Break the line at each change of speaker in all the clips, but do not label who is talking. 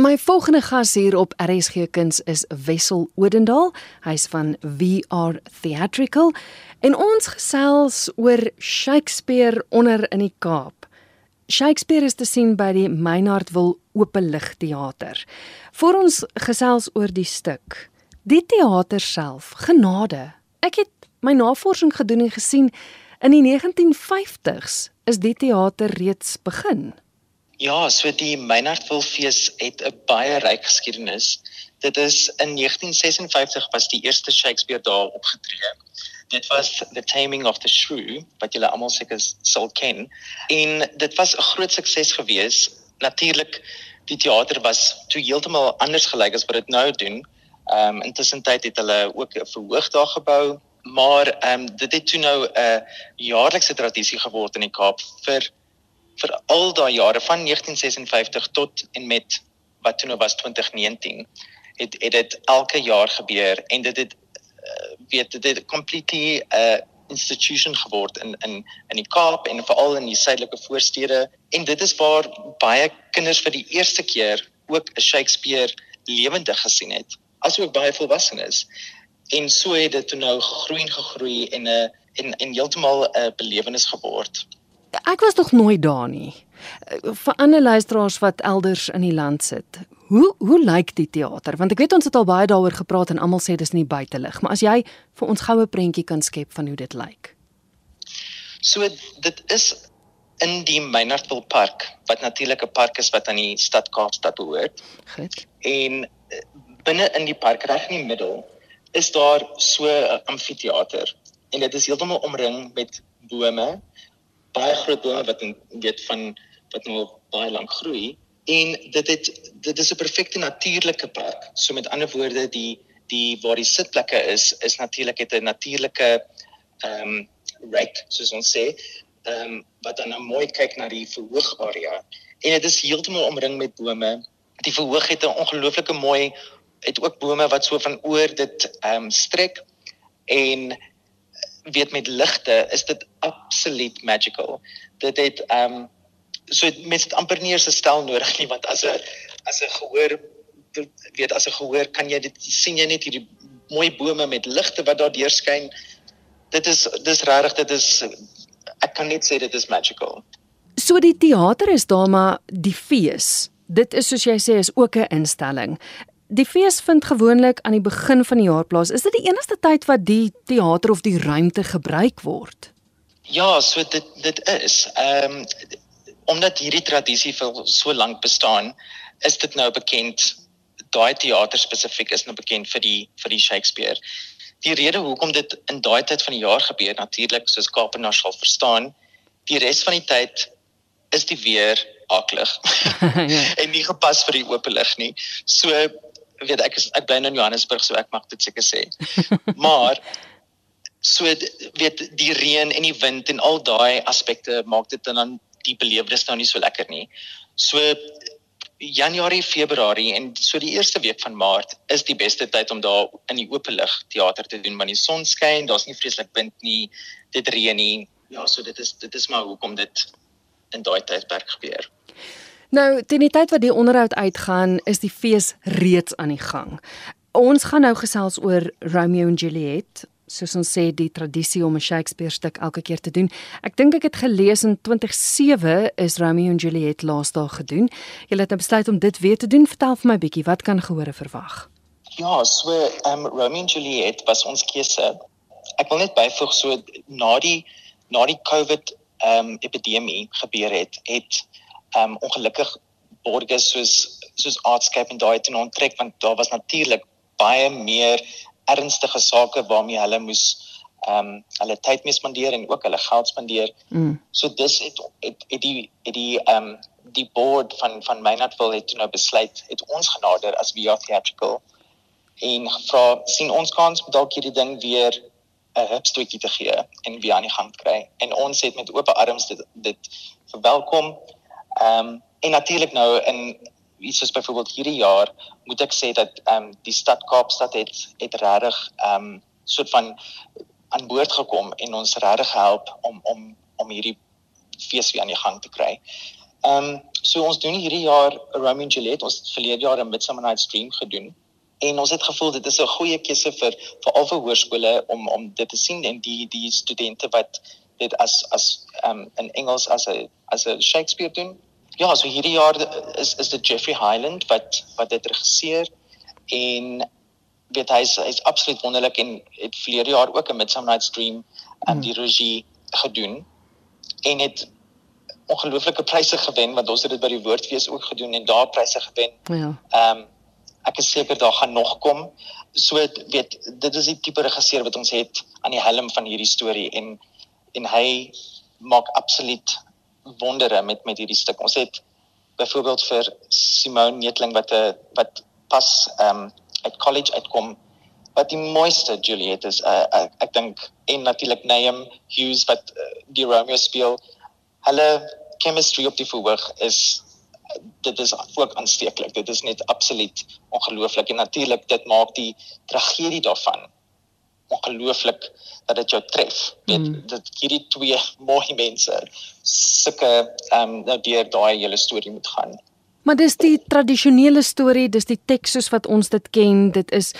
My volgende gas hier op RSG Kuns is Wessel Odendaal. Hy's van VR Theatrical en ons gesels oor Shakespeare onder in die Kaap. Shakespeare is te sien by die Meinhardwil Openligteater. Voor ons gesels oor die stuk. Die teater self, genade. Ek het my navorsing gedoen en gesien in die 1950s is die teater reeds begin.
Ja, so die Meinhardwilfees het 'n baie ryk geskiedenis. Dit is in 1956 was die eerste Shakespeare daar opgetree. Dit was The Taming of the Shrew, wat julle almal seker sal ken. En dit was 'n groot sukses gewees. Natuurlik die teater was toe heeltemal anders gelyk as wat dit nou doen. Ehm um, intussen tyd het hulle ook 'n verhoog daar gebou, maar ehm um, dit het toe nou 'n jaarlikse tradisie geword in die Kaap vir vir al daai jare van 1956 tot en met wat toe nou was 2019 het het dit elke jaar gebeur en dit het uh, weet dit het completely 'n uh, institution geword in in in die Kaap en veral in die suidelike voorstede. En dit is waar baie kinders vir die eerste keer ook 'n Shakespeare lewendig gesien het asook baie volwassenes. En so het dit toe nou gegroei en gegroei en 'n uh, en en heeltemal 'n belewenis geword
Ek was nog nooit daar nie. Vir ander luisteraars wat elders in die land sit. Hoe hoe lyk die teater? Want ek weet ons het al baie daaroor gepraat en almal sê dis nie buitelug, maar as jy vir ons goue prentjie kan skep van hoe dit lyk.
So dit is in die Meinertville Park, wat natuurlik 'n park is wat aan die stad Kaapstad behoort.
Goed.
En eh, binne in die park reg in die middel is daar so 'n amfitheater en dit is heeltemal omring met bome baie groot bome wat weet van wat nou baie lank groei en dit het dit is 'n perfekte natuurlike park. So met ander woorde die die waar die sitplekke is is natuurlik het 'n natuurlike ehm um, rek soos ons sê ehm um, wat dan nou mooi kyk na die verhoogarea en dit is heeltemal omring met bome. Die verhoog het 'n ongelooflike mooi het ook bome wat so van oor dit ehm um, strek en weet met ligte is dit absoluut magical. Dit het ehm um, so mense het amper nie eens 'n stel nodig nie want as 'n as 'n gehoor weet as 'n gehoor kan jy dit sien jy net hierdie mooi bome met ligte wat daar deurskyn. Dit is dis regtig dit is ek kan net sê dit is magical.
So die teater is daar maar die fees. Dit is soos jy sê is ook 'n instelling. Die fees vind gewoonlik aan die begin van die jaar plaas. Is dit die enigste tyd wat die teater of die ruimte gebruik word?
Ja, so dit dit is. Ehm um, omdat hierdie tradisie vir so lank bestaan, is dit nou bekend daai teater spesifiek is nou bekend vir die vir die Shakespeare. Die rede hoekom dit in daai tyd van die jaar gebeur natuurlik soos Kaapenaar sal verstaan, die res van die tyd is die weer aklig. ja. en nie gepas vir die oop lig nie. So weet ek is ek bly nou in Johannesburg so ek mag dit seker sê. maar so weet die reën en die wind en al daai aspekte maak dit dan die belewenis nou nie so lekker nie. So Januarie, Februarie en so die eerste week van Maart is die beste tyd om daar in die oop lig teater te doen want die son skyn, daar's nie vreeslik wind nie, dit reën nie. Ja, so dit is dit is maar hoekom dit in daai tydperk gebeur.
Nou, teen die tyd wat die onderhoud uitgaan, is die fees reeds aan die gang. Ons gaan nou gesels oor Romeo en Juliet, soos ons sê die tradisie om 'n Shakespeare stuk elke keer te doen. Ek dink ek het gelees in 2007 is Romeo en Juliet laasdag gedoen. Jy het nou besluit om dit weer te doen. Vertel vir my bietjie, wat kan gehore verwag?
Ja, so um Romeo en Juliet was ons keuse. Ek wil net byvoeg so na die na die COVID um epidemie gebeur het, het um ongelukkig borgers soos soos Artscape en daai het onttrek want daar was natuurlik baie meer ernstige sake waarmee hulle moes um hulle tyd mee spandeer en ook hulle geld spandeer. Mm. So dis het het, het die het die um die board van van Maynardville het nou besluit het ons genader as VR Theatrical en gevra sien ons kans om dalk hierdie ding weer 'n hupstootjie te gee en weer aan die gang kry. En ons het met oop arms dit dit verwelkom. Ehm um, en natuurlik nou in iets soos byvoorbeeld hierdie jaar moet ek sê dat ehm um, die stad Kaapstad het het regtig ehm um, soort van aan boord gekom en ons regtig help om om om hierdie fees weer aan die gang te kry. Ehm um, So ons doen hierdie jaar Romeo and Juliet, ons het verlede jaar 'n Midsummer Night's Dream gedoen. En ons het gevoel dit is 'n goeie keuse vir vir al vir hoërskole om om dit te sien en die die studente wat dit as as um in Engels as 'n as 'n Shakespeare doen. Ja, so hierdie jaar is is dit Jeffrey Highland wat wat dit regisseer en weet hy's hy's absoluut wonderlik en het verlede jaar ook 'n Midsummer Night's Dream um die regie gedoen en het ongelooflike pryse gewen want ons het dit by die woordfees ook gedoen en daar pryse gewen.
Ja.
Ehm um, ek is seker daar gaan nog kom. So weet dit is die tipe regisseur wat ons het aan die helm van hierdie storie en en hy maak absoluut wondere met met hierdie stuk. Ons het byvoorbeeld vir Simone Netling wat 'n wat pas ehm um, uit college uitkom wat die mooiste Juliet is. Uh, ek ek dink en natuurlik Naam Hughes wat uh, die Romeo speel. Hulle chemistry op die verhoog is dit is ook aansteeklik. Dit is net absoluut ongelooflik en natuurlik dit maak die tragedie daarvan ongelooflik dat dit jou tref. Dit mm. dit hierdie twee mooi mense sulke ehm um, nou deur daai hele storie moet gaan.
Maar dis die tradisionele storie, dis die teks soos wat ons dit ken. Dit is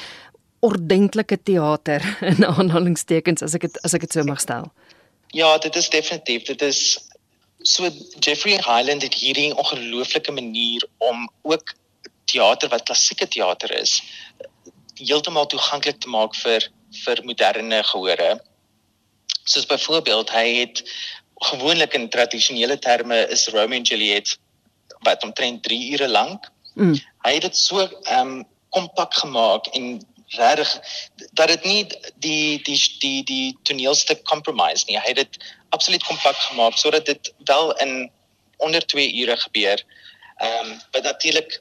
ordentlike teater in aanhalingstekens as ek dit as ek dit so mag stel.
Ja, dit is definitief. Dit is so Jeffrey Highland het hierdie ongelooflike manier om ook teater wat klassieke teater is heeltemal toeganklik te maak vir vir moderne gehore. Soos byvoorbeeld hy het gewoonlik in tradisionele terme is Romeo and Juliet wat omtrent 3 ure lank. Mm. Hy het dit so ehm um, kompak gemaak en regtig dat dit nie die die die die toneelstuk compromise nie. Hy het dit absoluut kompak gemaak sodat dit wel in onder 2 ure gebeur. Ehm um, wat natuurlik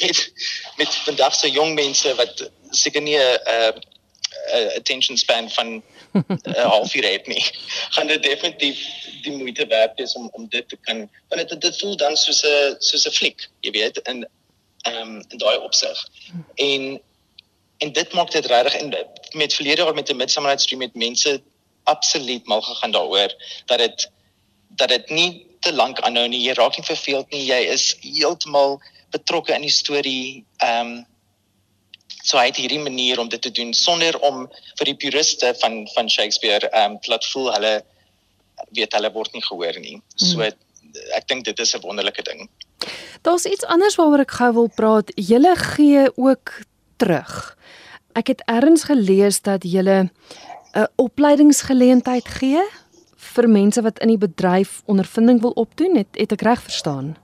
met met vandag se jong mense wat seker nie 'n uh, uh, attention span van 'n uh, halfuur het nie. Gaan dit definitief die moeite werd wees om om dit te kan want dit dit voel dan soos 'n soos 'n fliek, jy weet, in ehm um, in daai opsig. En en dit maak dit regtig en met verlede jaar met 'n Midsummer Night's Dream met mense absoluut mal gegaan daaroor dat dit dat dit nie te lank aanhou nie. Jy raak nie verveeld nie. Jy is heeltemal betrokke in die storie. Ehm um, so hy het hierdie manier om dit te doen sonder om vir die puriste van van Shakespeare ehm um, laat voel hulle weet hulle word nie gehoor nie. So mm. ek dink dit is 'n wonderlike ding.
Daar's iets anders waaroor ek gou wil praat. Julle gee ook terug. Ek het eers gelees dat julle 'n opleidingsgeleentheid gee vir mense wat in die bedryf ondervinding wil opdoen. Het, het ek reg verstaan?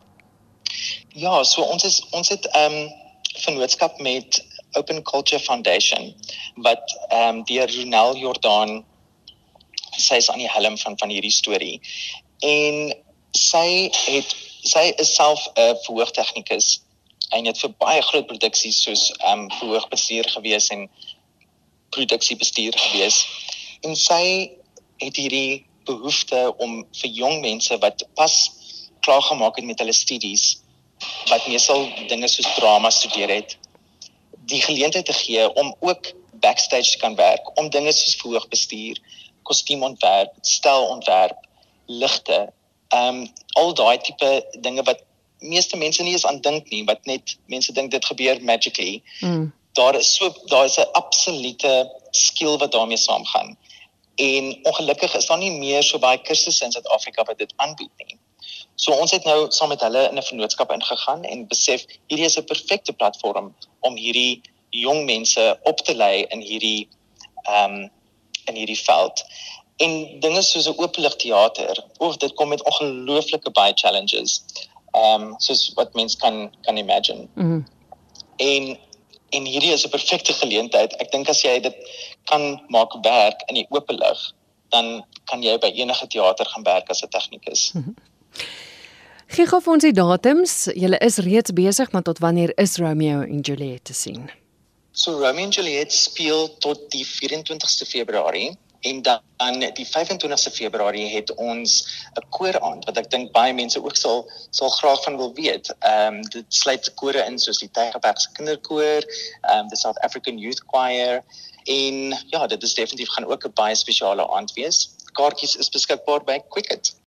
Ja, so ons is ons het ehm um, vennootskap met Open Culture Foundation wat ehm um, deur Ronel Jordan sy is aan die helm van van hierdie storie. En sy het sy is self 'n verhoogtegnikus en het vir baie groot produksies soos ehm um, verhoogbestuur gewees en produksiebestuur gewees. En sy het hierdie behoefte om vir jong mense wat pas klaar gemaak het met hulle studies wat meestal dinge soos drama studeer het die geleentheid te gee om ook backstage te kan werk om dinge soos verhoogbestuur, kostuumontwerp, stylontwerp, ligte, ehm um, al daai tipe dinge wat meeste mense nie eens aan dink nie, wat net mense dink dit gebeur magically. Mm. Daar is so daar is 'n absolute skill wat daarmee saamgaan. En ongelukkig is daar nie meer so baie kursusse in Suid-Afrika wat dit aanbied nie. So ons het nou saam met hulle in 'n vennootskap ingegaan en besef hierdie is 'n perfekte platform om hierdie jong mense op te lei in hierdie ehm um, in hierdie veld. En dinge soos 'n openligteater, of dit kom met ongelooflike baie challenges. Ehm um, soos wat mense kan kan imagine. Mm en en hierdie is 'n perfekte geleentheid. Ek dink as jy dit kan maak werk in die oop lig, dan kan jy by enige teater gaan werk as 'n tegnikus. Mm -hmm.
Gee gou vir ons die datums. Julle is reeds besig, maar tot wanneer is Romeo en Juliet te sien?
So Romeo en Juliet speel tot die 24ste Februarie en dan die 25ste Februarie het ons 'n kooraand wat ek dink baie mense ook sal sal graag van wil weet. Ehm um, dit sluit kore in soos die Tygerbergse Kinderkoor, ehm um, the South African Youth Choir en ja, dit is definitief gaan ook 'n baie spesiale aand wees. Kaartjies is beskikbaar by Quicket.